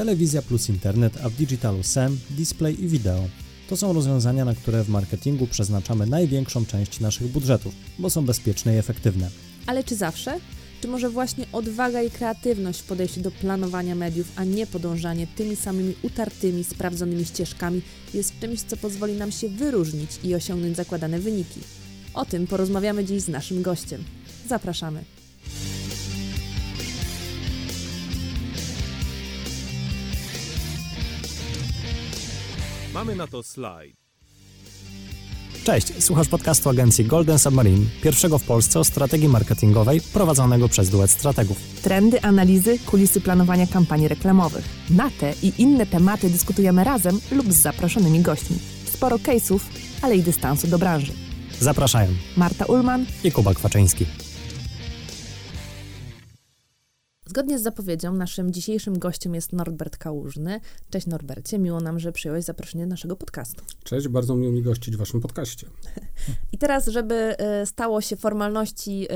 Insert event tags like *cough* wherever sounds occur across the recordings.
telewizja plus internet, a w digitalu SEM, display i wideo. To są rozwiązania, na które w marketingu przeznaczamy największą część naszych budżetów, bo są bezpieczne i efektywne. Ale czy zawsze? Czy może właśnie odwaga i kreatywność w podejściu do planowania mediów, a nie podążanie tymi samymi utartymi, sprawdzonymi ścieżkami jest czymś, co pozwoli nam się wyróżnić i osiągnąć zakładane wyniki? O tym porozmawiamy dziś z naszym gościem. Zapraszamy. Mamy na to slajd. Cześć, słuchasz podcastu agencji Golden Submarine, pierwszego w Polsce o strategii marketingowej prowadzonego przez duet strategów. Trendy, analizy, kulisy planowania kampanii reklamowych. Na te i inne tematy dyskutujemy razem lub z zaproszonymi gośćmi. Sporo case'ów, ale i dystansu do branży. Zapraszają Marta Ulman i Kuba Kwaczyński. Zgodnie z zapowiedzią, naszym dzisiejszym gościem jest Norbert Kałużny. Cześć Norbercie, miło nam, że przyjąłeś zaproszenie do naszego podcastu. Cześć, bardzo miło mi gościć w waszym podcaście. I teraz, żeby y, stało się formalności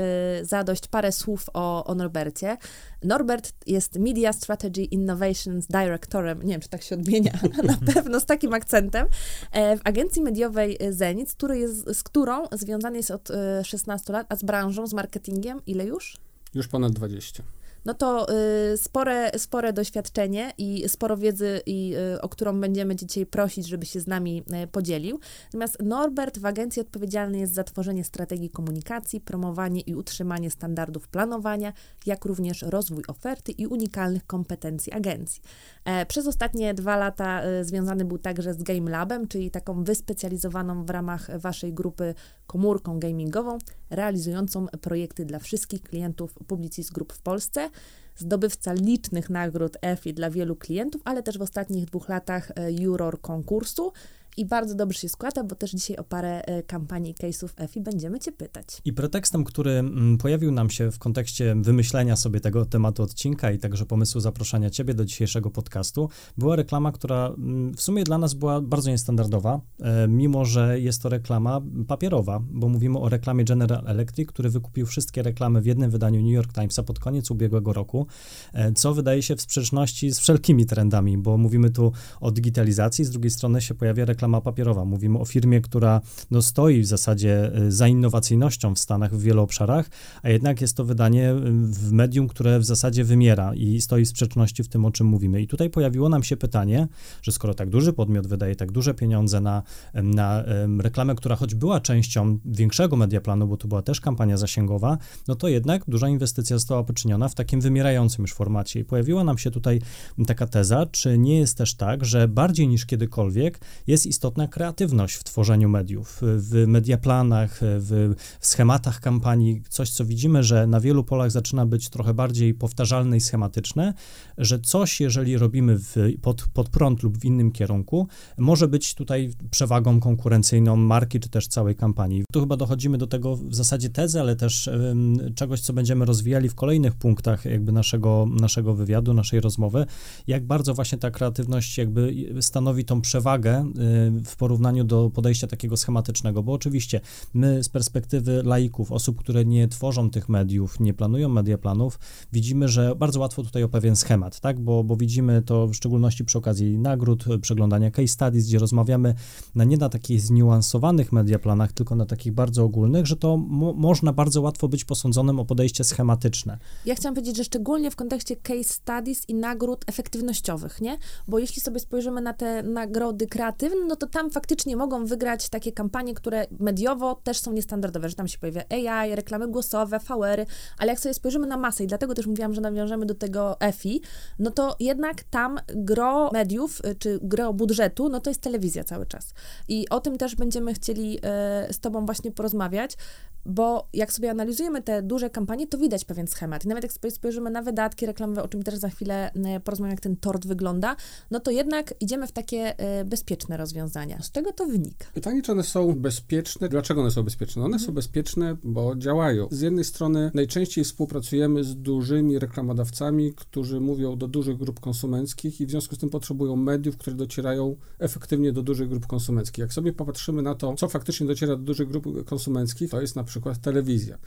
y, zadość parę słów o, o Norbercie. Norbert jest Media Strategy Innovations Directorem, nie wiem, czy tak się odmienia, *laughs* na pewno z takim akcentem, e, w agencji mediowej Zenit, który jest, z którą związany jest od 16 lat, a z branżą, z marketingiem ile już? Już ponad 20 no to y, spore, spore doświadczenie i sporo wiedzy, i, y, o którą będziemy dzisiaj prosić, żeby się z nami y, podzielił. Natomiast Norbert w agencji odpowiedzialny jest za tworzenie strategii komunikacji, promowanie i utrzymanie standardów planowania, jak również rozwój oferty i unikalnych kompetencji agencji. E, przez ostatnie dwa lata związany był także z Game Labem, czyli taką wyspecjalizowaną w ramach waszej grupy komórką gamingową, realizującą projekty dla wszystkich klientów Publicis Group w Polsce. Zdobywca licznych nagród EFI dla wielu klientów, ale też w ostatnich dwóch latach e, juror konkursu i bardzo dobrze się składa, bo też dzisiaj o parę e, kampanii i case'ów EFI będziemy Cię pytać. I pretekstem, który mm, pojawił nam się w kontekście wymyślenia sobie tego tematu odcinka i także pomysłu zaproszenia Ciebie do dzisiejszego podcastu, była reklama, która mm, w sumie dla nas była bardzo niestandardowa, e, mimo że jest to reklama papierowa, bo mówimy o reklamie General Electric, który wykupił wszystkie reklamy w jednym wydaniu New York Timesa pod koniec ubiegłego roku, e, co wydaje się w sprzeczności z wszelkimi trendami, bo mówimy tu o digitalizacji, z drugiej strony się pojawia reklama reklama papierowa. Mówimy o firmie, która no, stoi w zasadzie y, za innowacyjnością w Stanach w wielu obszarach, a jednak jest to wydanie y, w medium, które w zasadzie wymiera i stoi w sprzeczności w tym, o czym mówimy. I tutaj pojawiło nam się pytanie, że skoro tak duży podmiot wydaje tak duże pieniądze na, na reklamę, która choć była częścią większego mediaplanu, bo to była też kampania zasięgowa, no to jednak duża inwestycja została poczyniona w takim wymierającym już formacie. I pojawiła nam się tutaj taka teza, czy nie jest też tak, że bardziej niż kiedykolwiek jest istotna kreatywność w tworzeniu mediów, w mediaplanach, w schematach kampanii, coś, co widzimy, że na wielu polach zaczyna być trochę bardziej powtarzalne i schematyczne, że coś, jeżeli robimy w, pod, pod prąd lub w innym kierunku, może być tutaj przewagą konkurencyjną marki, czy też całej kampanii. Tu chyba dochodzimy do tego w zasadzie tezy, ale też um, czegoś, co będziemy rozwijali w kolejnych punktach jakby naszego, naszego wywiadu, naszej rozmowy, jak bardzo właśnie ta kreatywność jakby stanowi tą przewagę y, w porównaniu do podejścia takiego schematycznego, bo oczywiście my z perspektywy laików, osób, które nie tworzą tych mediów, nie planują mediaplanów, widzimy, że bardzo łatwo tutaj o pewien schemat, tak, bo, bo widzimy to w szczególności przy okazji nagród, przeglądania case studies, gdzie rozmawiamy na nie na takich zniuansowanych mediaplanach, tylko na takich bardzo ogólnych, że to mo można bardzo łatwo być posądzonym o podejście schematyczne. Ja chciałam powiedzieć, że szczególnie w kontekście case studies i nagród efektywnościowych, nie? Bo jeśli sobie spojrzymy na te nagrody kreatywne, no to tam faktycznie mogą wygrać takie kampanie, które mediowo też są niestandardowe, że tam się pojawia AI, reklamy głosowe, VR-y, ale jak sobie spojrzymy na masę i dlatego też mówiłam, że nawiążemy do tego EFI, no to jednak tam gro mediów, y, czy gro budżetu, no to jest telewizja cały czas. I o tym też będziemy chcieli y, z Tobą właśnie porozmawiać, bo jak sobie analizujemy te duże kampanie, to widać pewien schemat. I nawet jak sobie spojrzymy na wydatki reklamowe, o czym też za chwilę y, porozmawiam, jak ten tort wygląda, no to jednak idziemy w takie bezpieczne rozwiązania rozwiązania. Z czego to wynika? Pytanie, czy one są bezpieczne? Dlaczego one są bezpieczne? One są bezpieczne, bo działają. Z jednej strony najczęściej współpracujemy z dużymi reklamodawcami, którzy mówią do dużych grup konsumenckich i w związku z tym potrzebują mediów, które docierają efektywnie do dużych grup konsumenckich. Jak sobie popatrzymy na to, co faktycznie dociera do dużych grup konsumenckich, to jest na przykład telewizja.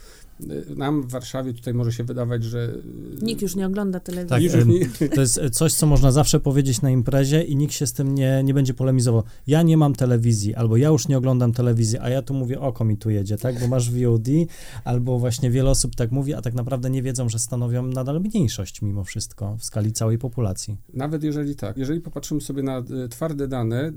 Nam w Warszawie tutaj może się wydawać, że... Nikt już nie ogląda telewizji. Tak, nie- to jest coś, co można zawsze powiedzieć na imprezie i nikt się z tym nie, nie będzie polemizował. Ja nie mam telewizji, albo ja już nie oglądam telewizji, a ja tu mówię, oko mi tu jedzie, tak, bo masz VOD, albo właśnie wiele osób tak mówi, a tak naprawdę nie wiedzą, że stanowią nadal mniejszość mimo wszystko w skali całej populacji. Nawet jeżeli tak. Jeżeli popatrzymy sobie na y, twarde dane,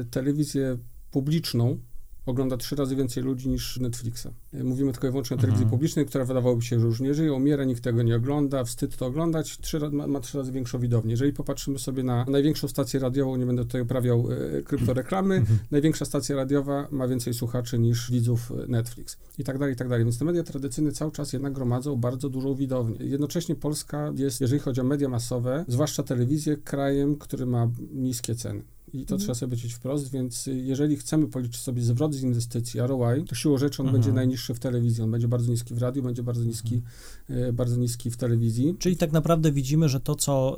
y, telewizję publiczną ogląda trzy razy więcej ludzi niż Netflixa. Y, Mówimy tylko i wyłącznie o telewizji Mhm. publicznej, która wydawałoby się, że już nie żyje, umiera, nikt tego nie ogląda, wstyd to oglądać, trzy, ma, ma trzy razy większą widownię. Jeżeli popatrzymy sobie na największą stację radiową, nie będę tutaj uprawiał y, kryptoreklamy, Mhm. największa stacja radiowa ma więcej słuchaczy niż widzów y, Netflix i tak dalej, i tak dalej. Więc te media tradycyjne cały czas jednak gromadzą bardzo dużą widownię. Jednocześnie Polska jest, jeżeli chodzi o media masowe, zwłaszcza telewizję, krajem, który ma niskie ceny. I to Mhm. trzeba sobie powiedzieć wprost, więc jeżeli chcemy policzyć sobie zwrot z inwestycji ROI, to siłą rzeczy on Mhm. będzie najniższy w telewizji. On będzie bardzo niski w radiu, będzie bardzo niski, y, bardzo niski w telewizji. Czyli tak naprawdę widzimy, że to co,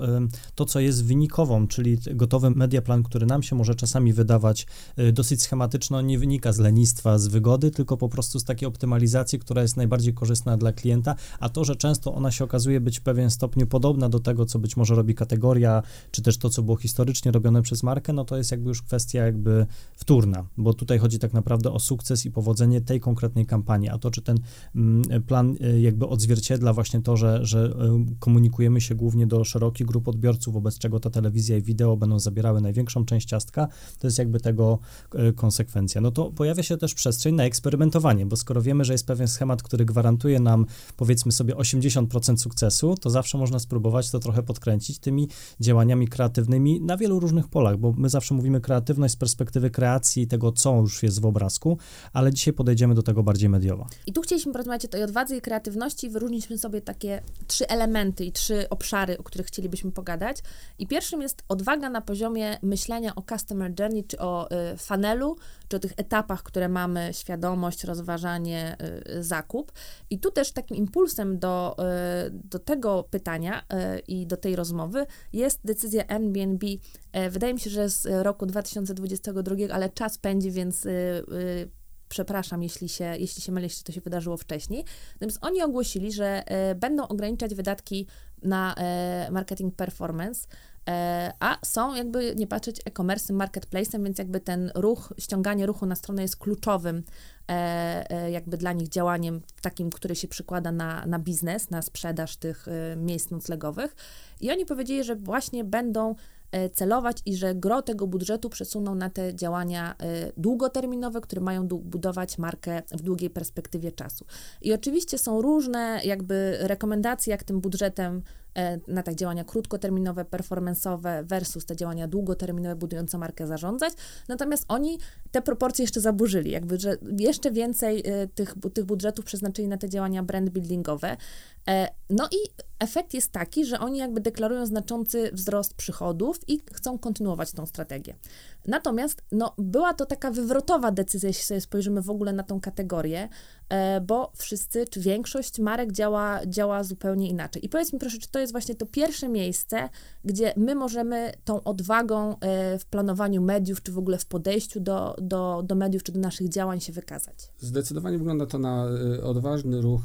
to, co jest wynikową, czyli gotowy mediaplan, który nam się może czasami wydawać y, dosyć schematyczno, nie wynika z lenistwa, z wygody, tylko po prostu z takiej optymalizacji, która jest najbardziej korzystna dla klienta, a to, że często ona się okazuje być w pewien stopniu podobna do tego, co być może robi kategoria, czy też to, co było historycznie robione przez markę, no to jest jakby już kwestia jakby wtórna, bo tutaj chodzi tak naprawdę o sukces i powodzenie tej konkretnej kampanii, a to, czy ten mm, plan y, jakby odzwierciedla właśnie to, że, że y, komunikujemy się głównie do szerokich grup odbiorców, wobec czego ta telewizja i wideo będą zabierały największą część ciastka, to jest jakby tego y, konsekwencja. No to pojawia się też przestrzeń na eksperymentowanie, bo skoro wiemy, że jest pewien schemat, który gwarantuje nam powiedzmy sobie 80% sukcesu, to zawsze można spróbować to trochę podkręcić tymi działaniami kreatywnymi na wielu różnych polach, bo my zawsze mówimy kreatywność z perspektywy kreacji tego, co już jest w obrazku, ale dzisiaj podejdziemy do tego bardziej mediowo. I tu chcieliśmy porozmawiać o tej odwadze i kreatywności. Wyróżniliśmy sobie takie trzy elementy i trzy obszary, o których chcielibyśmy pogadać. I pierwszym jest odwaga na poziomie myślenia o customer journey, czy o y, funnelu, czy o tych etapach, które mamy, świadomość, rozważanie, y, zakup. I tu też takim impulsem do, y, do tego pytania y, i do tej rozmowy jest decyzja Airbnb. E, Wydaje mi się, że z roku 2022, ale czas pędzi, więc y, y, przepraszam, jeśli się, jeśli się mylę, jeśli to się wydarzyło wcześniej. Natomiast oni ogłosili, że będą ograniczać wydatki na e, marketing performance, e, a są jakby, nie patrzeć, e-commerce, marketplace'em, więc jakby ten ruch, ściąganie ruchu na stronę jest kluczowym e, jakby dla nich działaniem takim, który się przykłada na, na biznes, na sprzedaż tych miejsc noclegowych. I oni powiedzieli, że właśnie będą celować i że gro tego budżetu przesuną na te działania e, długoterminowe, które mają budować markę w długiej perspektywie czasu. I oczywiście są różne jakby rekomendacje, jak tym budżetem e, na te działania krótkoterminowe, performance'owe versus te działania długoterminowe budujące markę zarządzać. Natomiast oni te proporcje jeszcze zaburzyli, jakby, że jeszcze więcej e, tych, tych budżetów przeznaczyli na te działania brand buildingowe. E, No i efekt jest taki, że oni jakby deklarują znaczący wzrost przychodów i chcą kontynuować tą strategię. Natomiast no, była to taka wywrotowa decyzja, jeśli sobie spojrzymy w ogóle na tą kategorię, e, bo wszyscy, czy większość marek działa, działa zupełnie inaczej. I powiedz mi proszę, czy to jest właśnie to pierwsze miejsce, gdzie my możemy tą odwagą e, w planowaniu mediów, czy w ogóle w podejściu do, do, do mediów, czy do naszych działań się wykazać? Zdecydowanie wygląda to na y, odważny ruch.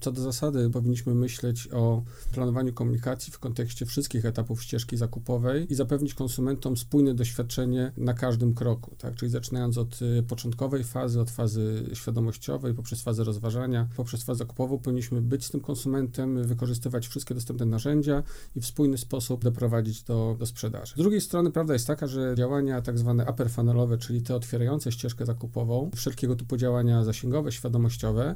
Co do zasady, powinniśmy myśleć o planowaniu komunikacji w kontekście wszystkich etapów ścieżki zakupowej i zapewnić konsumentom spójne doświadczenie na każdym kroku, tak? Czyli zaczynając od początkowej fazy, od fazy świadomościowej, poprzez fazę rozważania, poprzez fazę zakupową, powinniśmy być z tym konsumentem, wykorzystywać wszystkie dostępne narzędzia i w spójny sposób doprowadzić do, do sprzedaży. Z drugiej strony prawda jest taka, że działania tak zwane upper funnelowe, czyli te otwierające ścieżkę zakupową, wszelkiego typu działania zasięgowe, świadomościowe,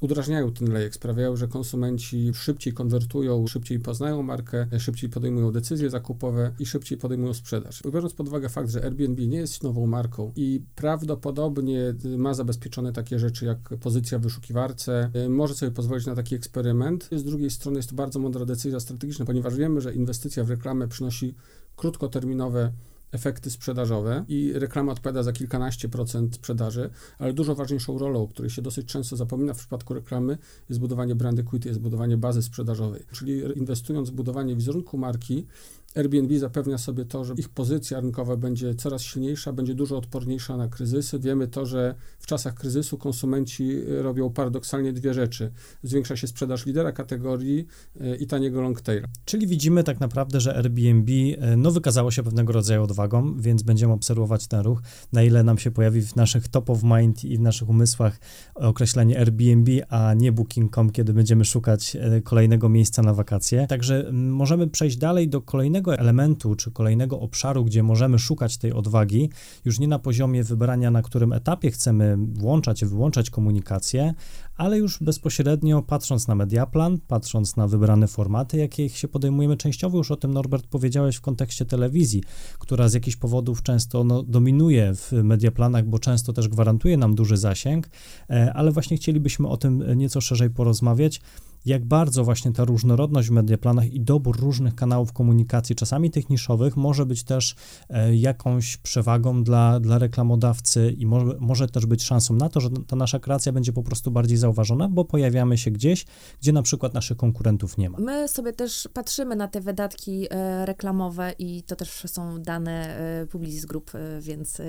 udrażniają ten lejek, sprawiają, że konsumenci szybciej konwertują, szybciej poznają markę, szybciej podejmują decyzje zakupowe i szybciej podejmują sprzedaż. Biorąc pod uwagę fakt, że Airbnb nie jest nową marką i prawdopodobnie ma zabezpieczone takie rzeczy jak pozycja w wyszukiwarce, y, może sobie pozwolić na taki eksperyment. Z drugiej strony jest to bardzo mądra decyzja strategiczna, ponieważ wiemy, że inwestycja w reklamę przynosi krótkoterminowe efekty sprzedażowe i reklama odpowiada za kilkanaście procent sprzedaży, ale dużo ważniejszą rolą, o której się dosyć często zapomina w przypadku reklamy, jest budowanie brand equity, jest budowanie bazy sprzedażowej. Czyli inwestując w budowanie wizerunku marki, Airbnb zapewnia sobie to, że ich pozycja rynkowa będzie coraz silniejsza, będzie dużo odporniejsza na kryzysy. Wiemy to, że w czasach kryzysu konsumenci robią paradoksalnie dwie rzeczy. Zwiększa się sprzedaż lidera kategorii e, i taniego longtaila. Czyli widzimy tak naprawdę, że Airbnb e, no, wykazało się pewnego rodzaju odwagą, więc będziemy obserwować ten ruch, na ile nam się pojawi w naszych top of mind i w naszych umysłach określenie Airbnb, a nie Booking.com, kiedy będziemy szukać e, kolejnego miejsca na wakacje. Także możemy przejść dalej do kolejnego kolejnego elementu czy kolejnego obszaru, gdzie możemy szukać tej odwagi, już nie na poziomie wybrania, na którym etapie chcemy włączać, wyłączać komunikację, ale już bezpośrednio patrząc na mediaplan, patrząc na wybrane formaty, jakie się podejmujemy częściowo, już o tym Norbert powiedziałeś w kontekście telewizji, która z jakichś powodów często no, dominuje w mediaplanach, bo często też gwarantuje nam duży zasięg, e, ale właśnie chcielibyśmy o tym nieco szerzej porozmawiać jak bardzo właśnie ta różnorodność w mediaplanach i dobór różnych kanałów komunikacji, czasami tych niszowych, może być też e, jakąś przewagą dla, dla reklamodawcy i może, może też być szansą na to, że ta nasza kreacja będzie po prostu bardziej zauważona, bo pojawiamy się gdzieś, gdzie na przykład naszych konkurentów nie ma. My sobie też patrzymy na te wydatki e, reklamowe i to też są dane e, Publicis Group, więc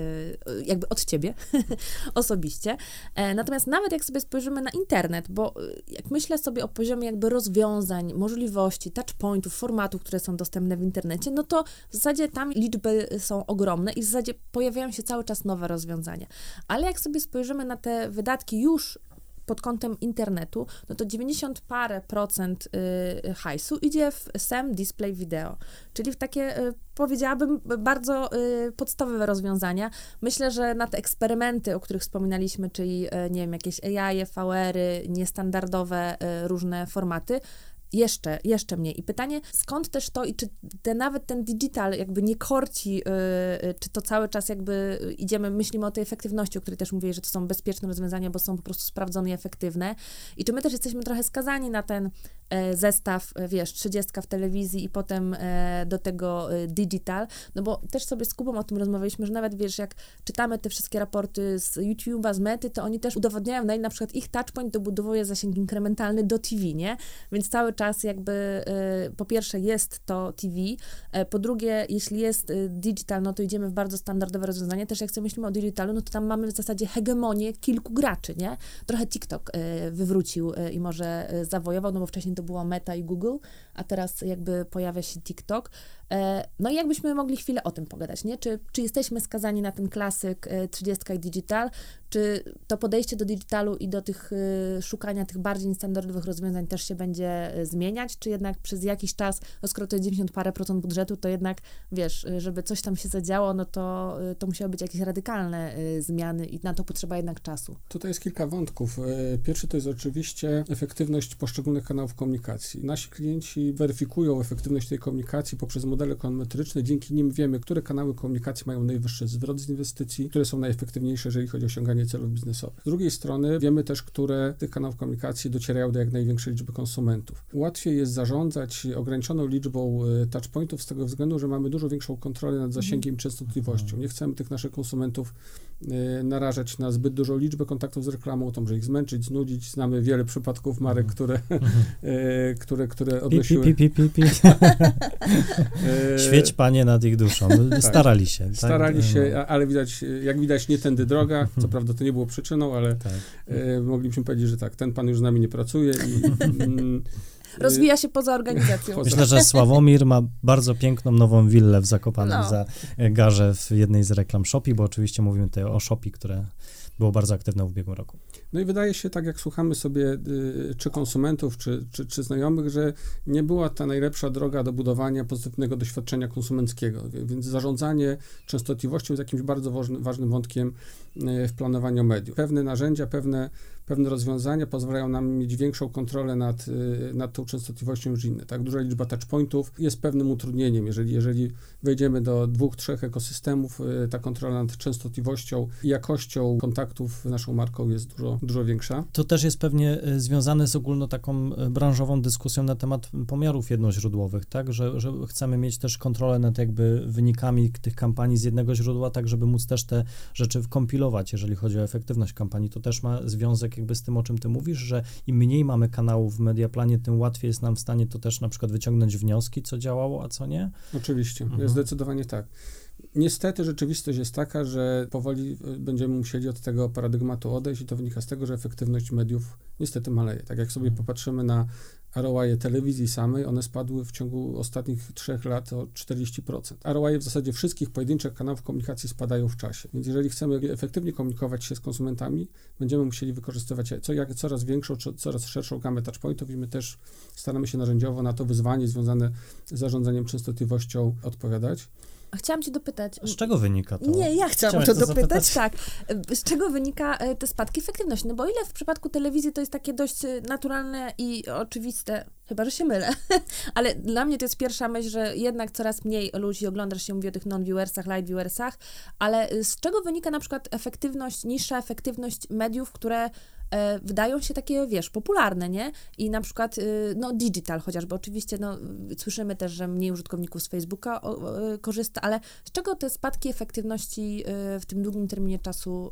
jakby od ciebie *laughs* osobiście. Natomiast nawet jak sobie spojrzymy na internet, bo jak myślę sobie o poziomie jakby rozwiązań, możliwości, touchpointów, formatów, które są dostępne w internecie, no to w zasadzie tam liczby są ogromne i w zasadzie pojawiają się cały czas nowe rozwiązania. Ale jak sobie spojrzymy na te wydatki już pod kątem internetu, no to 90 parę procent y, hajsu idzie w SEM Display Video, czyli w takie, y, powiedziałabym, bardzo y, podstawowe rozwiązania. Myślę, że na te eksperymenty, o których wspominaliśmy, czyli, nie wiem, jakieś AI, VR-y, niestandardowe różne formaty, jeszcze, jeszcze mniej. I pytanie, skąd też to i czy te, nawet ten digital jakby nie korci, yy, czy to cały czas jakby idziemy, myślimy o tej efektywności, o której też mówię, że to są bezpieczne rozwiązania, bo są po prostu sprawdzone i efektywne. I czy my też jesteśmy trochę skazani na ten E, zestaw, e, wiesz, 30 w telewizji i potem e, do tego digital, no bo też sobie z Kubą o tym rozmawialiśmy, że nawet, wiesz, jak czytamy te wszystkie raporty z YouTube'a, z Mety, to oni też udowodniają, no i na przykład ich touchpoint dobudowuje zasięg inkrementalny do TV, nie? Więc cały czas jakby po pierwsze jest to TV, po drugie, jeśli jest digital, no to idziemy w bardzo standardowe rozwiązanie, też jak sobie myślimy o digitalu, no to tam mamy w zasadzie hegemonię kilku graczy, nie? Trochę TikTok wywrócił i może zawojował, no bo wcześniej to było Meta i Google, a teraz jakby pojawia się TikTok. E, no i jakbyśmy mogli chwilę o tym pogadać, nie? Czy, czy jesteśmy skazani na ten klasyk 30 e, i digital, czy to podejście do digitalu i do tych e, szukania tych bardziej niestandardowych rozwiązań też się będzie zmieniać, czy jednak przez jakiś czas, no skoro to jest 90 parę procent budżetu, to jednak, wiesz, żeby coś tam się zadziało, no to, to musiały być jakieś radykalne zmiany i na to potrzeba jednak czasu. Tutaj jest kilka wątków. Pierwszy to jest oczywiście efektywność poszczególnych kanałów komunikacji. Nasi klienci weryfikują efektywność tej komunikacji poprzez model modele ekonometryczne, dzięki nim wiemy, które kanały komunikacji mają najwyższy zwrot z inwestycji, które są najefektywniejsze, jeżeli chodzi o osiąganie celów biznesowych. Z drugiej strony wiemy też, które tych kanałów komunikacji docierają do jak największej liczby konsumentów. Łatwiej jest zarządzać ograniczoną liczbą e, touchpointów z tego względu, że mamy dużo większą kontrolę nad zasięgiem i częstotliwością. Nie chcemy tych naszych konsumentów narażać na zbyt dużą liczbę kontaktów z reklamą, to może ich zmęczyć, znudzić. Znamy wiele przypadków marek, mhm. które, e, *laughs* które, które odnosiły... Pi, pi, pi, pi, pi. *laughs* E, Świeć Panie nad ich duszą. *laughs* Tak. Starali się. Tak? Starali się, no. ale widać, jak widać, nie tędy droga. Co prawda to nie było przyczyną, ale tak. moglibyśmy powiedzieć, że tak, ten pan już z nami nie pracuje i... E, Rozwija się poza organizacją. Myślę, że Sławomir ma bardzo piękną nową willę w Zakopanem no. za garze w jednej z reklam Shopi, bo oczywiście mówimy tutaj o Shopi, które było bardzo aktywne w ubiegłym roku. No i wydaje się, tak jak słuchamy sobie y, czy konsumentów, czy, czy, czy, znajomych, że nie była ta najlepsza droga do budowania pozytywnego doświadczenia konsumenckiego, więc zarządzanie częstotliwością jest jakimś bardzo ważnym wątkiem y, w planowaniu mediów. Pewne narzędzia, pewne pewne rozwiązania pozwalają nam mieć większą kontrolę nad, y, nad tą częstotliwością niż inne. Tak, duża liczba touchpointów jest pewnym utrudnieniem. Jeżeli, jeżeli wejdziemy do dwóch, trzech ekosystemów, y, ta kontrola nad częstotliwością i jakością kontaktów naszą marką jest dużo, dużo większa. To też jest pewnie y, związane z ogólno taką branżową dyskusją na temat pomiarów jednoźródłowych, tak, że, że chcemy mieć też kontrolę nad jakby wynikami tych kampanii z jednego źródła, tak, żeby móc też te rzeczy kompilować, jeżeli chodzi o efektywność kampanii. To też ma związek jakby z tym, o czym ty mówisz, że im mniej mamy kanałów w Mediaplanie, tym łatwiej jest nam w stanie to też na przykład wyciągnąć wnioski, co działało, a co nie? Oczywiście, mhm. zdecydowanie tak. Niestety rzeczywistość jest taka, że powoli y, będziemy musieli od tego paradygmatu odejść i to wynika z tego, że efektywność mediów niestety maleje. Tak jak sobie mhm. popatrzymy na ROI telewizji samej, one spadły w ciągu ostatnich trzech lat o 40%. ROI w zasadzie wszystkich pojedynczych kanałów komunikacji spadają w czasie. Więc jeżeli chcemy efektywnie komunikować się z konsumentami, będziemy musieli wykorzystywać co, jak, coraz większą, coraz szerszą gamę touchpointów i my też staramy się narzędziowo na to wyzwanie związane z zarządzaniem częstotliwością odpowiadać. Chciałam cię dopytać. Z czego wynika to? Nie, ja chciałam to, to dopytać, zapytać? tak. Z czego wynika e, te spadki efektywności? No bo ile w przypadku telewizji to jest takie dość e, naturalne i oczywiste, chyba, że się mylę, *laughs* ale dla mnie to jest pierwsza myśl, że jednak coraz mniej ludzi ogląda, się mówi o tych non-viewersach, light viewersach, ale e, z czego wynika na przykład efektywność, niższa efektywność mediów, które e, wydają się takie, wiesz, popularne, nie? I na przykład, y, no, digital chociażby, oczywiście, no, słyszymy też, że mniej użytkowników z Facebooka korzysta, ale z czego te spadki efektywności y, w tym długim terminie czasu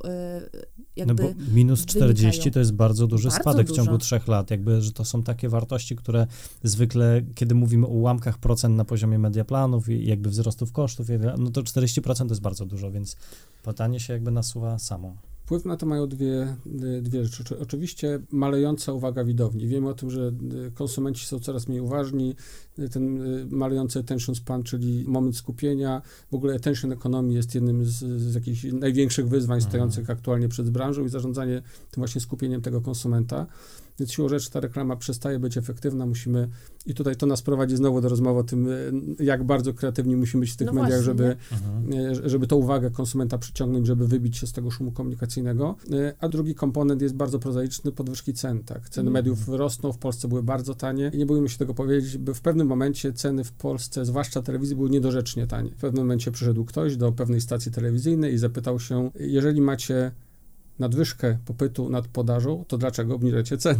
jakby No bo minus 40 wynikają? to jest bardzo duży bardzo spadek dużo. w ciągu trzech lat, jakby, że to są takie wartości, które zwykle, kiedy mówimy o ułamkach procent na poziomie mediaplanów i jakby wzrostów kosztów, no to 40% to jest bardzo dużo, więc pytanie się jakby nasuwa samo. Wpływ na to mają dwie, dwie rzeczy. Oczywiście malejąca uwaga widowni. Wiemy o tym, że y, konsumenci są coraz mniej uważni. Y, ten y, malejący attention span, czyli moment skupienia. W ogóle attention economy jest jednym z, z jakichś największych wyzwań mhm. stojących aktualnie przed branżą i zarządzanie tym właśnie skupieniem tego konsumenta. Więc siłą rzeczy ta reklama przestaje być efektywna, musimy, i tutaj to nas prowadzi znowu do rozmowy o tym, e, jak bardzo kreatywni musimy być w tych no mediach, właśnie, żeby, mhm. E, żeby tą uwagę konsumenta przyciągnąć, żeby wybić się z tego szumu komunikacyjnego. E, a drugi komponent jest bardzo prozaiczny, podwyżki cen, tak. Ceny mhm. mediów rosną, w Polsce były bardzo tanie i nie bójmy się tego powiedzieć, bo w pewnym momencie ceny w Polsce, zwłaszcza telewizji, były niedorzecznie tanie. W pewnym momencie przyszedł ktoś do pewnej stacji telewizyjnej i zapytał się, jeżeli macie nadwyżkę popytu nad podażą, to dlaczego obniżacie ceny?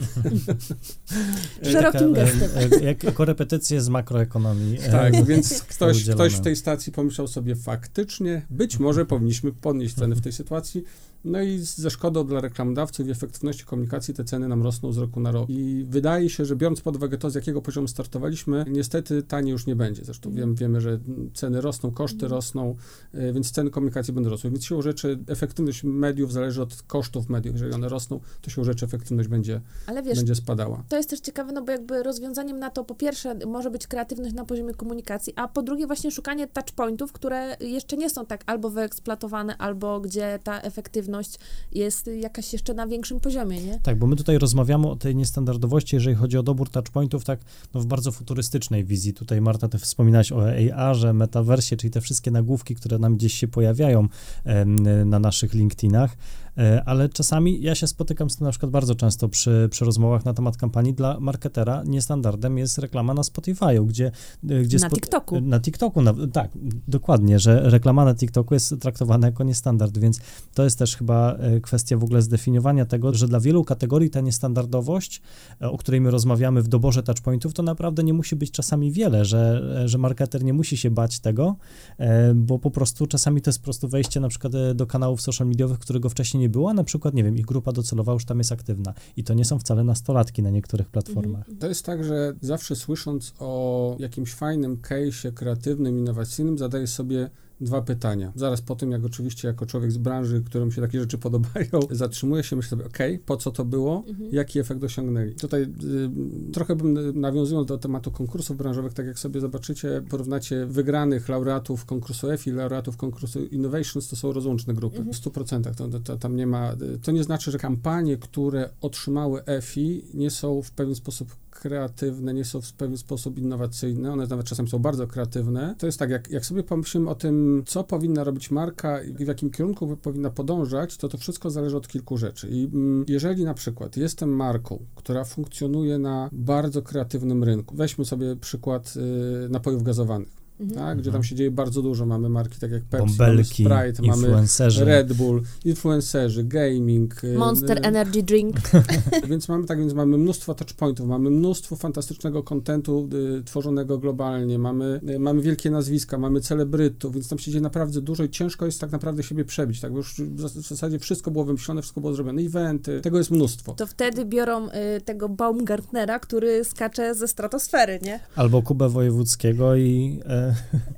*laughs* Szerokim gestem. E, jak korepetycje z makroekonomii. E, tak, *laughs* więc ktoś, ktoś w tej stacji pomyślał sobie faktycznie, być może powinniśmy podnieść ceny w tej sytuacji, no i ze szkodą dla reklamodawców i efektywności komunikacji te ceny nam rosną z roku na rok. I wydaje się, że biorąc pod uwagę to, z jakiego poziomu startowaliśmy, niestety taniej już nie będzie. Zresztą wiem, wiemy, że ceny rosną, koszty mhm. rosną, e, więc ceny komunikacji będą rosły. Więc siłą rzeczy efektywność mediów zależy od kosztów mediów. Jeżeli one rosną, to siłą rzeczy efektywność będzie, Ale wiesz, będzie spadała. To jest też ciekawe, no bo jakby rozwiązaniem na to po pierwsze może być kreatywność na poziomie komunikacji, a po drugie właśnie szukanie touchpointów, które jeszcze nie są tak albo wyeksploatowane, albo gdzie ta efektywność jest jakaś jeszcze na większym poziomie, nie? Tak, bo my tutaj rozmawiamy o tej niestandardowości, jeżeli chodzi o dobór touchpointów, tak no w bardzo futurystycznej wizji. Tutaj Marta, ty wspominałaś o AR-ze, metaversie, czyli te wszystkie nagłówki, które nam gdzieś się pojawiają na naszych LinkedInach. E, ale czasami ja się spotykam z tym na przykład bardzo często przy, przy rozmowach na temat kampanii. Dla marketera niestandardem jest reklama na Spotify'u, gdzie... E, gdzie na TikToku. Na TikToku, na, tak, dokładnie, że reklama na TikToku jest traktowana jako niestandard, więc to jest też chyba e, kwestia w ogóle zdefiniowania tego, że dla wielu kategorii ta niestandardowość, o której my rozmawiamy w doborze touchpointów, to naprawdę nie musi być czasami wiele, że, że marketer nie musi się bać tego, bo po prostu czasami to jest po prostu wejście na przykład do kanałów social mediowych, którego wcześniej nie nie było, a na przykład, nie wiem, ich grupa docelowa już tam jest aktywna i to nie są wcale nastolatki na niektórych platformach. To jest tak, że zawsze słysząc o jakimś fajnym case'ie kreatywnym, innowacyjnym, zadaję sobie dwa pytania. Zaraz po tym, jak oczywiście jako człowiek z branży, którym się takie rzeczy podobają, *laughs* zatrzymuję się, myślę sobie, ok, po co to było, mhm. jaki efekt osiągnęli. Tutaj y, trochę bym nawiązując do tematu konkursów branżowych, tak jak sobie zobaczycie, porównacie wygranych laureatów konkursu EFI, laureatów konkursu Innovations, to są rozłączne grupy, mhm. w 100%. To, to, tam nie ma, to nie znaczy, że kampanie, które otrzymały EFI, nie są w pewien sposób kreatywne, nie są w pewien sposób innowacyjne, one nawet czasem są bardzo kreatywne. To jest tak, jak, jak sobie pomyślimy o tym, co powinna robić marka i w jakim kierunku powinna podążać, to to wszystko zależy od kilku rzeczy. I mm, jeżeli na przykład jestem marką, która funkcjonuje na bardzo kreatywnym rynku, weźmy sobie przykład y, napojów gazowanych mhm. tak, gdzie tam się dzieje bardzo dużo. Mamy marki tak jak Pepsi, Bąbelki, mamy Sprite, mamy Red Bull, influencerzy, gaming. Y, Monster y Energy Drink. *laughs* więc mamy tak, więc mamy mnóstwo touchpointów, mamy mnóstwo fantastycznego kontentu y, tworzonego globalnie, mamy, y, mamy wielkie nazwiska, mamy celebrytów, więc tam się dzieje naprawdę dużo i ciężko jest tak naprawdę siebie przebić, tak, bo już w zasadzie wszystko było wymyślone, wszystko było zrobione, eventy, tego jest mnóstwo. To wtedy biorą y, tego Baumgartnera, który skacze ze stratosfery, nie? Albo Kubę Wojewódzkiego i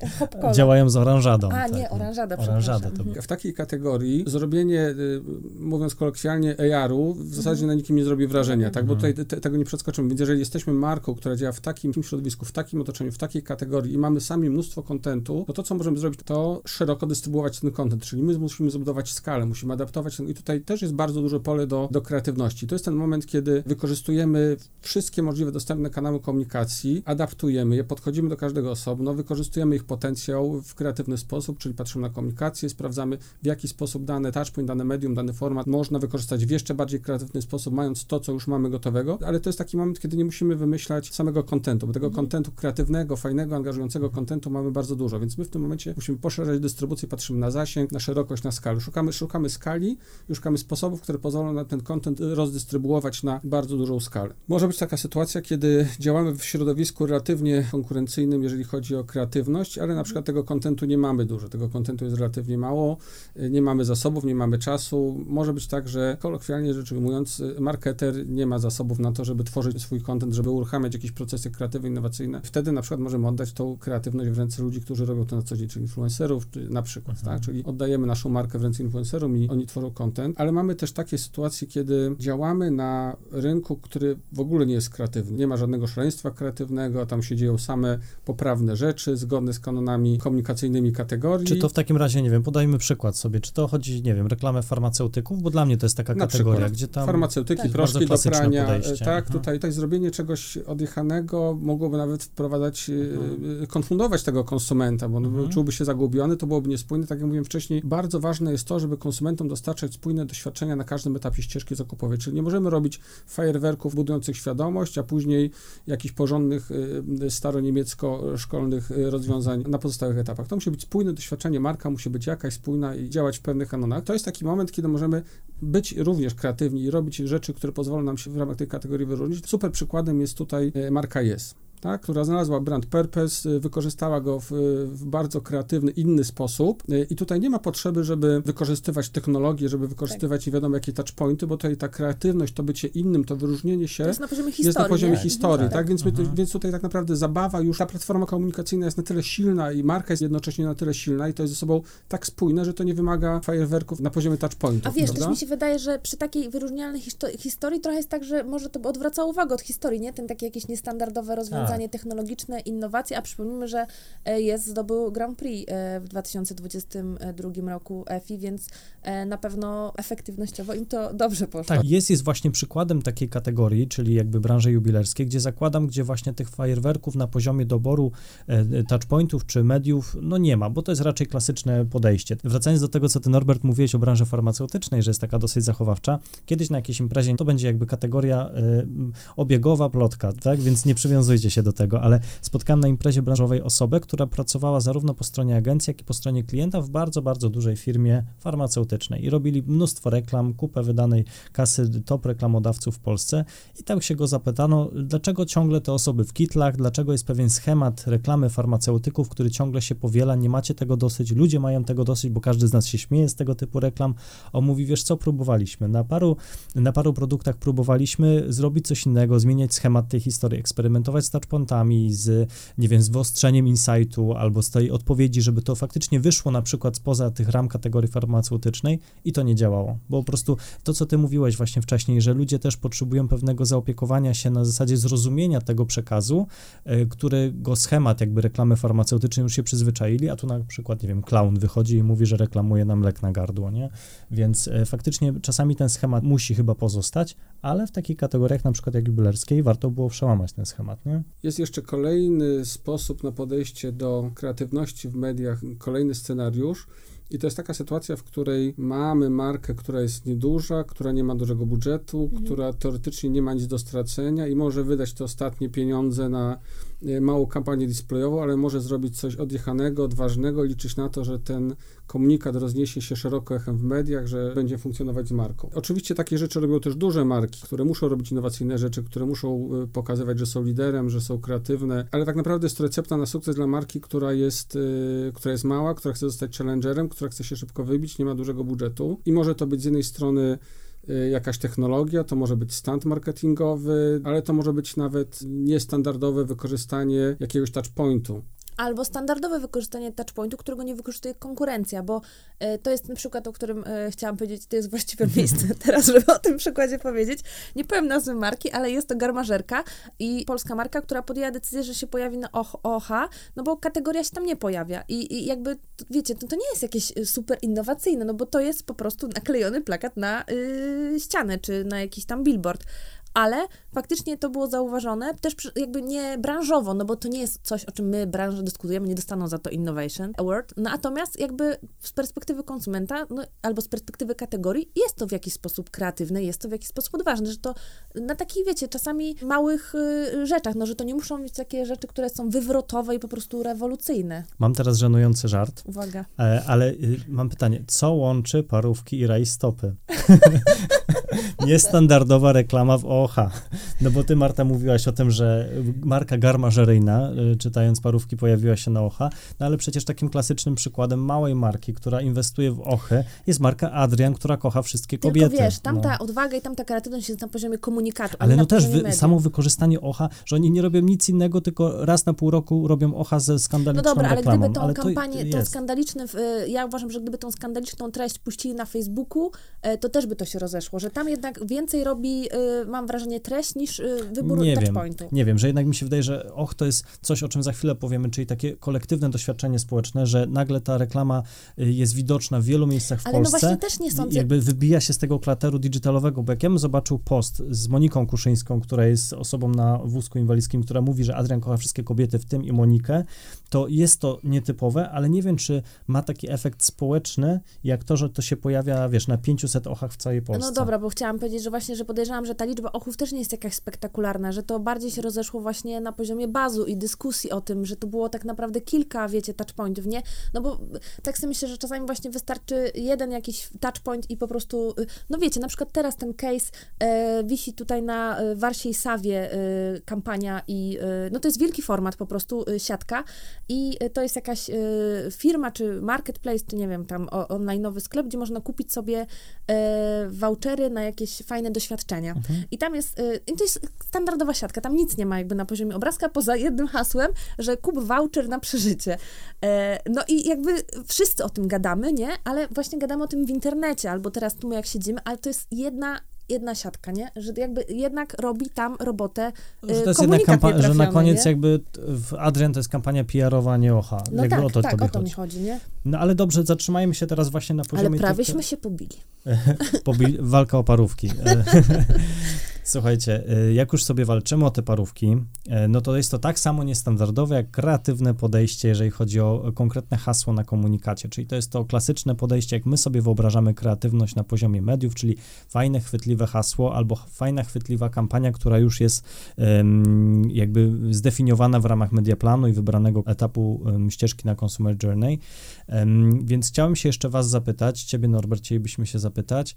*laughs* działają z oranżadą. A, tak. nie, oranżada, oranżada to W takiej kategorii zrobienie, y, mówiąc kolokwialnie, AR-u w zasadzie mhm. na nikim nie zrobi wrażenia, tak, bo mhm. tutaj te, tego nie przeskoczymy. Więc jeżeli jesteśmy marką, która działa w takim środowisku, w takim otoczeniu, w takiej kategorii i mamy sami mnóstwo kontentu, to to, co możemy zrobić, to szeroko dystrybuować ten kontent, czyli my musimy zbudować skalę, musimy adaptować ten, i tutaj też jest bardzo duże pole do, do kreatywności. To jest ten moment, kiedy wykorzystujemy wszystkie możliwe dostępne kanały komunikacji, adaptujemy je, podchodzimy do każdego osobno, wykorzystujemy wykorzystujemy ich potencjał w kreatywny sposób, czyli patrzymy na komunikację, sprawdzamy w jaki sposób dane touchpoint, dane medium, dany format można wykorzystać w jeszcze bardziej kreatywny sposób, mając to, co już mamy gotowego, ale to jest taki moment, kiedy nie musimy wymyślać samego kontentu, bo tego mhm. kontentu kreatywnego, fajnego, angażującego kontentu mamy bardzo dużo, więc my w tym momencie musimy poszerzać dystrybucję, patrzymy na zasięg, na szerokość, na skalę. Szukamy, szukamy skali szukamy sposobów, które pozwolą na ten kontent rozdystrybuować na bardzo dużą skalę. Może być taka sytuacja, kiedy działamy w środowisku relatywnie konkurencyjnym, jeżeli chodzi o kreatywność, kreatywność, ale na przykład tego kontentu nie mamy dużo, tego kontentu jest relatywnie mało, y, nie mamy zasobów, nie mamy czasu. Może być tak, że kolokwialnie rzecz ujmując, y, marketer nie ma zasobów na to, żeby tworzyć swój kontent, żeby uruchamiać jakieś procesy kreatywne, innowacyjne. Wtedy na przykład możemy oddać tą kreatywność w ręce ludzi, którzy robią to na co dzień, czyli influencerów, czy na przykład, mhm. tak? Czyli oddajemy naszą markę w ręce influencerów i oni tworzą kontent, ale mamy też takie sytuacje, kiedy działamy na rynku, który w ogóle nie jest kreatywny. Nie ma żadnego szaleństwa kreatywnego, tam się dzieją same poprawne rzeczy, zgodne z kanonami komunikacyjnymi kategorii. Czy to w takim razie, nie wiem, podajmy przykład sobie, czy to chodzi, nie wiem, reklamę farmaceutyków, bo dla mnie to jest taka Na kategoria, przykład. gdzie tam... Farmaceutyki, tak. proszki do prania, podejście. tak, mhm. tutaj, tutaj zrobienie czegoś odjechanego mogłoby nawet wprowadzać, e, mhm. konfundować tego konsumenta, bo on mhm. czułby się zagubiony, to byłoby niespójne, tak jak mówiłem wcześniej, bardzo ważne jest to, żeby konsumentom dostarczać spójne doświadczenia na każdym etapie ścieżki zakupowej, czyli nie możemy robić fajerwerków budujących świadomość, a później jakichś porządnych, e, staroniemiecko-szkolnych e, rozwiązań na pozostałych etapach. To musi być spójne doświadczenie, marka musi być jakaś spójna i działać w pewnych kanonach. To jest taki moment, kiedy możemy być również kreatywni i robić rzeczy, które pozwolą nam się w ramach tej kategorii wyróżnić. Super przykładem jest tutaj e, marka Yes tak, która znalazła brand purpose, y, wykorzystała go w, w, bardzo kreatywny, inny sposób y, i tutaj nie ma potrzeby, żeby wykorzystywać technologię, żeby wykorzystywać tak. nie wiadomo jakie touchpointy, bo tutaj ta kreatywność, to bycie innym, to wyróżnienie się to jest na poziomie historii, jest na poziomie historii tak, tak? Więc, my, mhm. więc tutaj tak naprawdę zabawa, już ta platforma komunikacyjna jest na tyle silna i marka jest jednocześnie na tyle silna i to jest ze sobą tak spójne, że to nie wymaga fajerwerków na poziomie touchpointów. A wiesz, prawda? też mi się wydaje, że przy takiej wyróżnialnej historii trochę jest tak, że może to odwraca uwagę od historii, nie? Ten takie jakieś niestandardowe rozwiązanie rozwiązanie technologiczne, innowacje, a przypomnijmy, że e, jest zdobył Grand Prix e, w 2022 roku EFI, więc e, na pewno efektywnościowo im to dobrze poszło. Tak, jest jest właśnie przykładem takiej kategorii, czyli jakby branży jubilerskiej, gdzie zakładam, gdzie właśnie tych fajerwerków na poziomie doboru touchpointów czy mediów, no nie ma, bo to jest raczej klasyczne podejście. Wracając do tego, co ty Norbert mówiłeś o branży farmaceutycznej, że jest taka dosyć zachowawcza, kiedyś na jakiejś imprezie to będzie jakby kategoria y, obiegowa plotka, tak, więc nie przywiązujcie się do tego, ale spotkałem na imprezie branżowej osobę, która pracowała zarówno po stronie agencji, jak i po stronie klienta w bardzo, bardzo dużej firmie farmaceutycznej. I robili mnóstwo reklam, kupę wydanej kasy top reklamodawców w Polsce. I tak się go zapytano, dlaczego ciągle te osoby w kitlach, dlaczego jest pewien schemat reklamy farmaceutyków, który ciągle się powiela, nie macie tego dosyć, ludzie mają tego dosyć, bo każdy z nas się śmieje z tego typu reklam. On mówi, wiesz co, próbowaliśmy, na paru, na paru produktach próbowaliśmy zrobić coś innego, zmieniać schemat tej historii, eksperymentować z z, nie wiem, z wyostrzeniem insightu albo z tej odpowiedzi, żeby to faktycznie wyszło na przykład spoza tych ram kategorii farmaceutycznej i to nie działało, bo po prostu to, co ty mówiłeś właśnie wcześniej, że ludzie też potrzebują pewnego zaopiekowania się na zasadzie zrozumienia tego przekazu, y, którego schemat jakby reklamy farmaceutycznej już się przyzwyczaili, a tu na przykład, nie wiem, clown wychodzi i mówi, że reklamuje nam lek na gardło, nie? Więc y, faktycznie czasami ten schemat musi chyba pozostać, ale w takich kategoriach na przykład jak jubilerskiej warto było przełamać ten schemat, nie? Jest jeszcze kolejny sposób na podejście do kreatywności w mediach, kolejny scenariusz, i to jest taka sytuacja, w której mamy markę, która jest nieduża, która nie ma dużego budżetu, mhm. która teoretycznie nie ma nic do stracenia i może wydać te ostatnie pieniądze na małą kampanię displayową, ale może zrobić coś odjechanego, odważnego, liczyć na to, że ten komunikat rozniesie się szeroko echem w mediach, że będzie funkcjonować z marką. Oczywiście takie rzeczy robią też duże marki, które muszą robić innowacyjne rzeczy, które muszą e, pokazywać, że są liderem, że są kreatywne, ale tak naprawdę jest to recepta na sukces dla marki, która jest, yy, która jest mała, która chce zostać challengerem, która chce się szybko wybić, nie ma dużego budżetu i może to być z jednej strony jakaś technologia, to może być stand marketingowy, ale to może być nawet niestandardowe wykorzystanie jakiegoś touchpointu. Albo standardowe wykorzystanie touchpointu, którego nie wykorzystuje konkurencja, bo e, to jest ten przykład, o którym e, chciałam powiedzieć, to jest właściwe miejsce *laughs* teraz, żeby o tym przykładzie powiedzieć. Nie powiem nazwy marki, ale jest to garmażerka i polska marka, która podjęła decyzję, że się pojawi na OH, no bo kategoria się tam nie pojawia. I, i jakby, wiecie, to, to nie jest jakieś y, super innowacyjne, no bo to jest po prostu naklejony plakat na y, ścianę, czy na jakiś tam billboard ale faktycznie to było zauważone, też jakby nie branżowo, no bo to nie jest coś, o czym my branża dyskutujemy, nie dostaną za to Innovation Award, no natomiast jakby z perspektywy konsumenta, no, albo z perspektywy kategorii, jest to w jakiś sposób kreatywne, jest to w jakiś sposób odważne, że to na takich, wiecie, czasami małych y, rzeczach, no, że to nie muszą być takie rzeczy, które są wywrotowe i po prostu rewolucyjne. Mam teraz żenujący żart. Uwaga. E, ale y, mam pytanie, co łączy parówki i rajstopy? *laughs* Niestandardowa reklama w OH. No bo ty, Marta, mówiłaś o tym, że marka garmażeryjna, y, czytając parówki, pojawiła się na OHA, no ale przecież takim klasycznym przykładem małej marki, która inwestuje w OCHę, jest marka Adrian, która kocha wszystkie kobiety. Tylko wiesz, tamta no. odwaga i tamta kreatywność jest na poziomie komunikatu. Ale no też wy, samo wykorzystanie OHA, że oni nie robią nic innego, tylko raz na pół roku robią OHA ze skandaliczną No dobra, ale reklamą. gdyby tą ale kampanię, tą skandaliczną, ja uważam, że gdyby tą skandaliczną treść puścili na Facebooku, e, to też by to się rozeszło, że tam jednak więcej robi, y, mam wrażenie, treść niż y, wybór nie. Wiem, nie wiem, że jednak mi się wydaje, że och, to jest coś, o czym za chwilę powiemy, czyli takie kolektywne doświadczenie społeczne, że nagle ta reklama y, jest widoczna w wielu miejscach w Ale Polsce. Ale no właśnie też nie sądzę. Jakby wybija się z tego klateru digitalowego, bo jak ja bym zobaczył post z Moniką Kuszyńską, która jest osobą na wózku inwalidzkim, która mówi, że Adrian kocha wszystkie kobiety, w tym i Monikę, to jest to nietypowe, ale nie wiem, czy ma taki efekt społeczny, jak to, że to się pojawia, wiesz, na 500 ochach w całej Polsce. No dobra, bo chciałam powiedzieć, że właśnie, że podejrzewam, że ta liczba ochów też nie jest jakaś spektakularna, że to bardziej się rozeszło właśnie na poziomie bazu i dyskusji o tym, że to było tak naprawdę kilka, wiecie, touchpointów, nie? No bo tak sobie myślę, że czasami właśnie wystarczy jeden jakiś touchpoint i po prostu, no wiecie, na przykład teraz ten case e, wisi tutaj na e, Warsiej Sawie e, kampania i e, no to jest wielki format po prostu, e, siatka i to jest jakaś e, firma, czy marketplace, czy nie wiem, tam online'owy sklep, gdzie można kupić sobie vouchery na jakieś fajne doświadczenia. Mhm. I tam jest, i to jest standardowa siatka, tam nic nie ma jakby na poziomie obrazka, poza jednym hasłem, że kup voucher na przeżycie. No i jakby wszyscy o tym gadamy, nie? Ale właśnie gadamy o tym w internecie, albo teraz tu my jak siedzimy, ale to jest jedna jedna siatka, nie? Że jakby jednak robi tam robotę że to jest jednak kampania, że na koniec nie? jakby w Adrian to jest kampania PR-owa, nie OHA. No jakby tak, o to tak, o to mi chodzi, nie? No ale dobrze, zatrzymajmy się teraz właśnie na poziomie... Ale prawyśmy się pobili. *laughs* pobili walka o parówki. *laughs* Słuchajcie, y, jak już sobie walczymy o te parówki, y, no to jest to tak samo niestandardowe jak kreatywne podejście, jeżeli chodzi o konkretne hasło na komunikacie. Czyli to jest to klasyczne podejście, jak my sobie wyobrażamy kreatywność na poziomie mediów, czyli fajne, chwytliwe hasło albo fajna, chwytliwa kampania, która już jest jakby zdefiniowana w ramach mediaplanu i wybranego etapu ścieżki na Consumer Journey. Więc chciałem się jeszcze Was zapytać, Ciebie Norbert, chcielibyśmy się zapytać,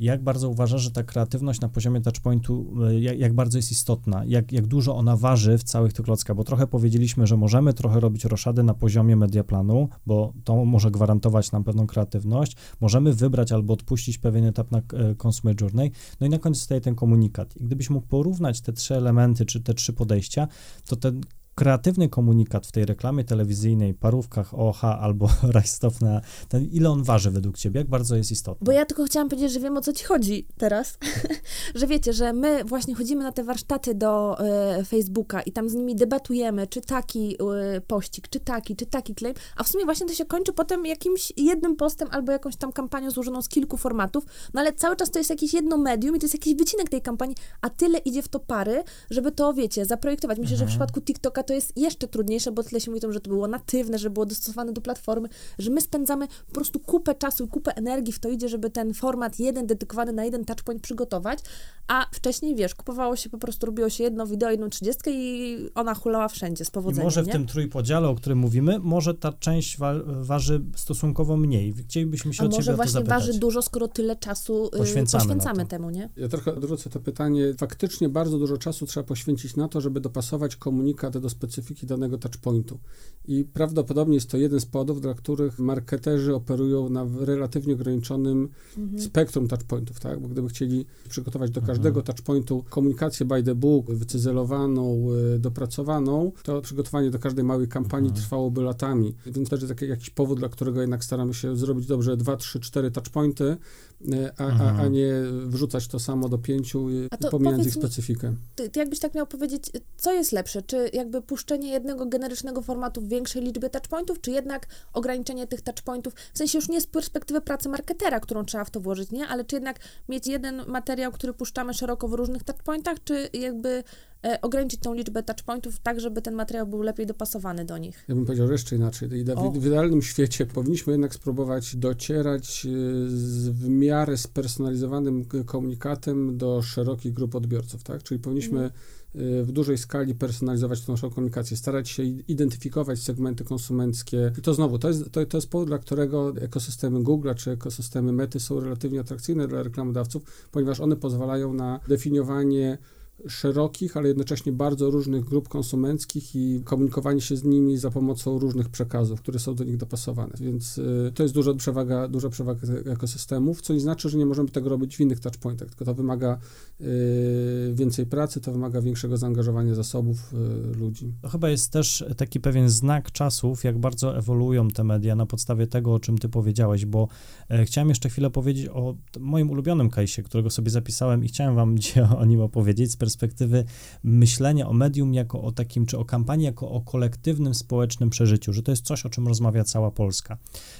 jak bardzo uważasz, że ta kreatywność na poziomie touchpointu, e, jak, jak, bardzo jest istotna, jak, jak dużo ona waży w całych tych klockach, bo trochę powiedzieliśmy, że możemy trochę robić roszady na poziomie mediaplanu, bo to może gwarantować nam pewną kreatywność, możemy wybrać albo odpuścić pewien etap na e, Consumer Journey, no i na końcu staje ten komunikat. I gdybyś mógł porównać te trzy elementy, czy te trzy podejścia, to ten kreatywny komunikat w tej reklamie telewizyjnej, parówkach OH albo *laughs* rajstop na ten, ile on waży według ciebie? Jak bardzo jest istotny? Bo ja tylko chciałam powiedzieć, że wiem o co ci chodzi teraz, *laughs* że wiecie, że my właśnie chodzimy na te warsztaty do y, Facebooka i tam z nimi debatujemy, czy taki y, pościg, czy taki, czy taki claim, a w sumie właśnie to się kończy potem jakimś jednym postem albo jakąś tam kampanią złożoną z kilku formatów, no ale cały czas to jest jakieś jedno medium i to jest jakiś wycinek tej kampanii, a tyle idzie w to pary, żeby to, wiecie, zaprojektować. Myślę, mhm. że w mhm. przypadku TikToka to jest jeszcze trudniejsze, bo tyle się mówi o tym, że to było natywne, że było dostosowane do platformy, że my spędzamy po prostu kupę czasu i kupę energii w to idzie, żeby ten format jeden dedykowany na jeden touchpoint przygotować, a wcześniej, wiesz, kupowało się po prostu, robiło się jedno wideo, jedną trzydziestkę i ona hulała wszędzie z powodzeniem, I może w nie? tym trójpodziale, o którym mówimy, może ta część wa waży stosunkowo mniej. Chcielibyśmy się a od może właśnie waży dużo, skoro tyle czasu y, poświęcamy, poświęcamy temu, nie? Ja trochę odwrócę to pytanie. Faktycznie bardzo dużo czasu trzeba poświęcić na to, żeby dopasować komunikat do specyfiki danego touchpointu. I prawdopodobnie jest to jeden z powodów, dla których marketerzy operują na relatywnie ograniczonym mhm. spektrum touchpointów, tak? Bo gdyby chcieli przygotować do mhm. każdego touchpointu komunikację by the book, wycyzelowaną, y, dopracowaną, to przygotowanie do każdej małej kampanii mhm. trwałoby latami. Więc to jest taki jakiś powód, dla którego jednak staramy się zrobić dobrze 2, 3, 4 touchpointy, a, a, a mhm. nie wrzucać to samo do pięciu, pomijając ich specyfikę. Ty, ty jakbyś tak miał powiedzieć, co jest lepsze? Czy jakby puszczenie jednego generycznego formatu w większej liczbie touchpointów, czy jednak ograniczenie tych touchpointów, w sensie już nie z perspektywy pracy marketera, którą trzeba w to włożyć, nie? Ale czy jednak mieć jeden materiał, który puszczamy szeroko w różnych touchpointach, czy jakby e, ograniczyć tą liczbę touchpointów tak, żeby ten materiał był lepiej dopasowany do nich? Ja bym powiedział jeszcze inaczej. W, w idealnym świecie powinniśmy jednak spróbować docierać e, z, w miarę spersonalizowanym komunikatem do szerokich grup odbiorców, tak? Czyli powinniśmy mm w dużej skali personalizować tą naszą komunikację, starać się identyfikować segmenty konsumenckie. I to znowu, to jest, to, to jest powód, dla którego ekosystemy Google czy ekosystemy Mety są relatywnie atrakcyjne dla reklamodawców, ponieważ one pozwalają na definiowanie szerokich, ale jednocześnie bardzo różnych grup konsumenckich i komunikowanie się z nimi za pomocą różnych przekazów, które są do nich dopasowane. Więc y, to jest duża przewaga, duża przewaga ekosystemów, co nie znaczy, że nie możemy tego robić w innych touchpointach, tylko to wymaga y, więcej pracy, to wymaga większego zaangażowania zasobów y, ludzi. To chyba jest też taki pewien znak czasów, jak bardzo ewoluują te media na podstawie tego, o czym ty powiedziałeś, bo e, chciałem jeszcze chwilę powiedzieć o moim ulubionym kajsie, którego sobie zapisałem i chciałem wam *laughs* dzisiaj o nim opowiedzieć z perspektywy myślenia o medium jako o takim, czy o kampanii jako o kolektywnym społecznym przeżyciu, że to jest coś, o czym rozmawia cała Polska.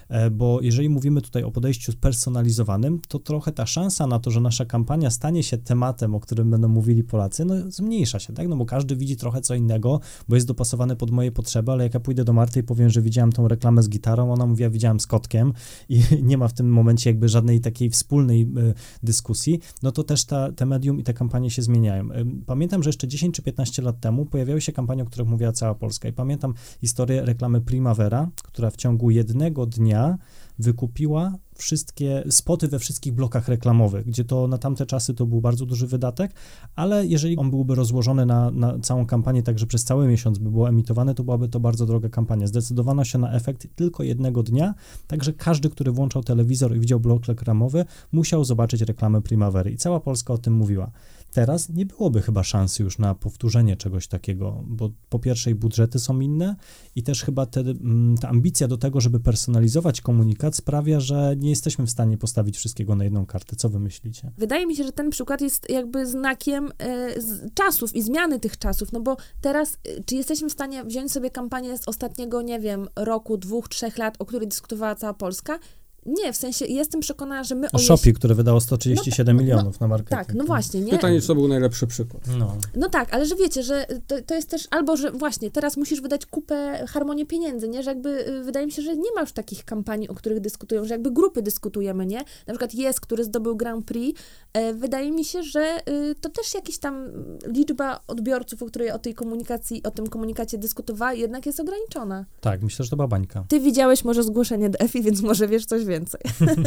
E, bo jeżeli mówimy tutaj o podejściu spersonalizowanym, to trochę ta szansa na to, że nasza kampania stanie się tematem, o którym będą mówili Polacy, no zmniejsza się, tak? No bo każdy widzi trochę co innego, bo jest dopasowany pod moje potrzeby, ale jak ja pójdę do Marty i powiem, że widziałem tą reklamę z gitarą, ona mówi, ja widziałem z kotkiem i *laughs* nie ma w tym momencie jakby żadnej takiej wspólnej y, dyskusji, no to też ta, te medium i te kampanie się zmieniają. Pamiętam, że jeszcze 10 czy 15 lat temu pojawiały się kampanie, o których mówiła cała Polska i pamiętam historię reklamy Primavera, która w ciągu jednego dnia wykupiła wszystkie spoty we wszystkich blokach reklamowych, gdzie to na tamte czasy to był bardzo duży wydatek, ale jeżeli on byłby rozłożony na, na całą kampanię, także przez cały miesiąc by było emitowane, to byłaby to bardzo droga kampania. Zdecydowano się na efekt tylko jednego dnia, także każdy, który włączał telewizor i widział blok reklamowy, musiał zobaczyć reklamę Primavery i cała Polska o tym mówiła. Teraz nie byłoby chyba szansy już na powtórzenie czegoś takiego, bo po pierwsze i budżety są inne i też chyba te, mm, ta ambicja do tego, żeby personalizować komunikat sprawia, że nie jesteśmy w stanie postawić wszystkiego na jedną kartę. Co wy myślicie? Wydaje mi się, że ten przykład jest jakby znakiem e, czasów i zmiany tych czasów, no bo teraz, e, czy jesteśmy w stanie wziąć sobie kampanię z ostatniego, nie wiem, roku, dwóch, trzech lat, o której dyskutowała cała Polska nie, w sensie jestem przekonana, że my... O Shopee, które wydało 137 no, milionów no, na marketing. Tak, no właśnie, nie? Pytanie, co był najlepszy przykład. No. no tak, ale że wiecie, że to, to jest też albo, że właśnie teraz musisz wydać kupę harmonię pieniędzy, nie? Że jakby y, wydaje mi się, że nie ma już takich kampanii, o których dyskutują, że jakby grupy dyskutujemy, nie? Na przykład jest, który zdobył Grand Prix. E, wydaje mi się, że y, to też jakaś tam liczba odbiorców, o której o tej komunikacji, o tym komunikacie dyskutowała, jednak jest ograniczona. Tak, myślę, że to była bańka. Ty widziałeś może zgłoszenie do EFI, więc może wiesz coś więcej.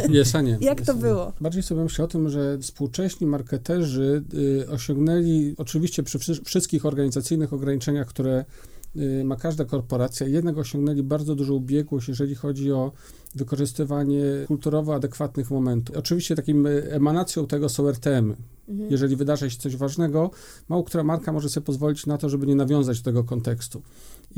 Jesanie. *laughs* *laughs* Jak to było? Bardziej sobie myślę o tym, że współcześni marketerzy y, osiągnęli, oczywiście przy wszystkich organizacyjnych ograniczeniach, które y, ma każda korporacja. Jednak osiągnęli bardzo dużą ubiegłość, jeżeli chodzi o wykorzystywanie kulturowo adekwatnych momentów. Oczywiście takim y, emanacją tego są RTM. Mhm. Jeżeli wydarza się coś ważnego, mało która marka może sobie pozwolić na to, żeby nie nawiązać do tego kontekstu.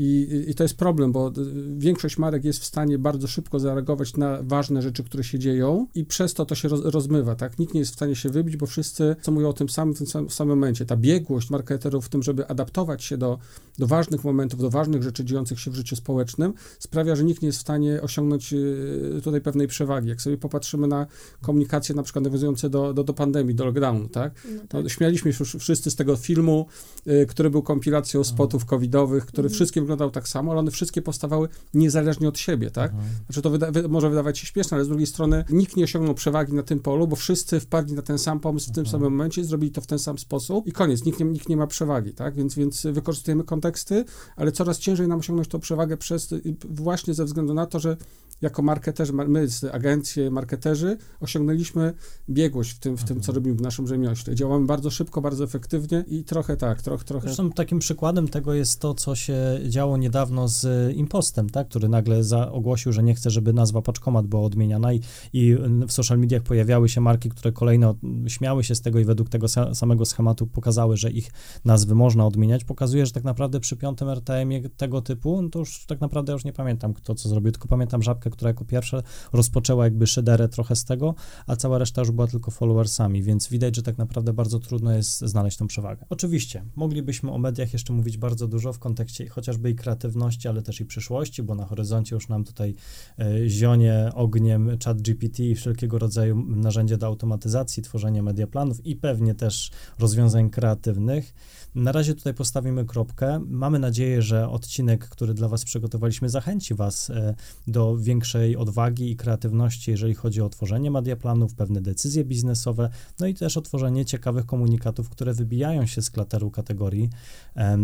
I, I, to jest problem, bo większość marek jest w stanie bardzo szybko zareagować na ważne rzeczy, które się dzieją i przez to to się roz, rozmywa, tak? Nikt nie jest w stanie się wybić, bo wszyscy co mówią o tym samym w tym samym, samym momencie. Ta biegłość marketerów w tym, żeby adaptować się do, do ważnych momentów, do ważnych rzeczy dziejących się w życiu społecznym, sprawia, że nikt nie jest w stanie osiągnąć y, tutaj pewnej przewagi. Jak sobie popatrzymy na komunikacje na przykład nawiązujące do, do, do pandemii, do lockdownu, tak? No tak. No, śmialiśmy się wszyscy z tego filmu, y, który był kompilacją spotów covidowych, który mhm. Wszystkie wyglądał tak samo, ale one wszystkie powstawały niezależnie od siebie, tak? Mhm. Znaczy to wyda może wydawać się śmieszne, ale z drugiej strony nikt nie osiągnął przewagi na tym polu, bo wszyscy wpadli na ten sam pomysł w tym mhm. samym momencie, zrobili to w ten sam sposób i koniec, nikt nie, nikt nie ma przewagi, tak? Więc, więc wykorzystujemy konteksty, ale coraz ciężej nam osiągnąć tą przewagę przez, właśnie ze względu na to, że jako marketerzy, my, agencje, marketerzy, osiągnęliśmy biegłość w tym, w tym, co mhm. robimy w naszym rzemiośle. Działamy bardzo szybko, bardzo efektywnie i trochę tak, trochę, trochę... Zresztą takim przykładem tego jest to, co się działo niedawno z Impostem, tak, który nagle za, ogłosił, że nie chce, żeby nazwa Paczkomat była odmieniana i, i w social mediach pojawiały się marki, które kolejno śmiały się z tego i według tego sa, samego schematu pokazały, że ich nazwy można odmieniać. Pokazuje, że tak naprawdę przy piątym RTM-ie tego typu, no to już tak naprawdę już nie pamiętam kto co zrobił, tylko pamiętam Żabkę, która jako pierwsza rozpoczęła jakby szyderę trochę z tego, a cała reszta już była tylko followersami, więc widać, że tak naprawdę bardzo trudno jest znaleźć tą przewagę. Oczywiście, moglibyśmy o mediach jeszcze mówić bardzo dużo w kontekście chociażby i kreatywności, ale też i przyszłości, bo na horyzoncie już nam tutaj e, zionie ogniem chat GPT i wszelkiego rodzaju narzędzia do automatyzacji, tworzenia mediaplanów i pewnie też rozwiązań kreatywnych. Na razie tutaj postawimy kropkę. Mamy nadzieję, że odcinek, który dla Was przygotowaliśmy, zachęci Was e, do większej odwagi i kreatywności, jeżeli chodzi o tworzenie mediaplanów, pewne decyzje biznesowe, no i też o tworzenie ciekawych komunikatów, które wybijają się z klateru kategorii,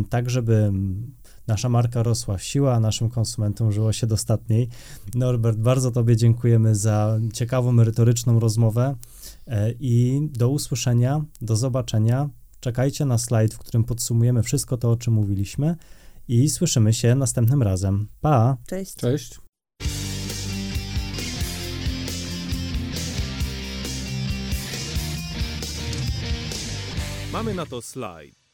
tak żeby nasza marka rosła w siłę, a naszym konsumentom żyło się dostatniej. Norbert, bardzo Tobie dziękujemy za ciekawą, merytoryczną rozmowę e, i do usłyszenia, do zobaczenia. Czekajcie na slajd, w którym podsumujemy wszystko to, o czym mówiliśmy i słyszymy się następnym razem. Pa! Cześć! Cześć! Mamy na to slajd.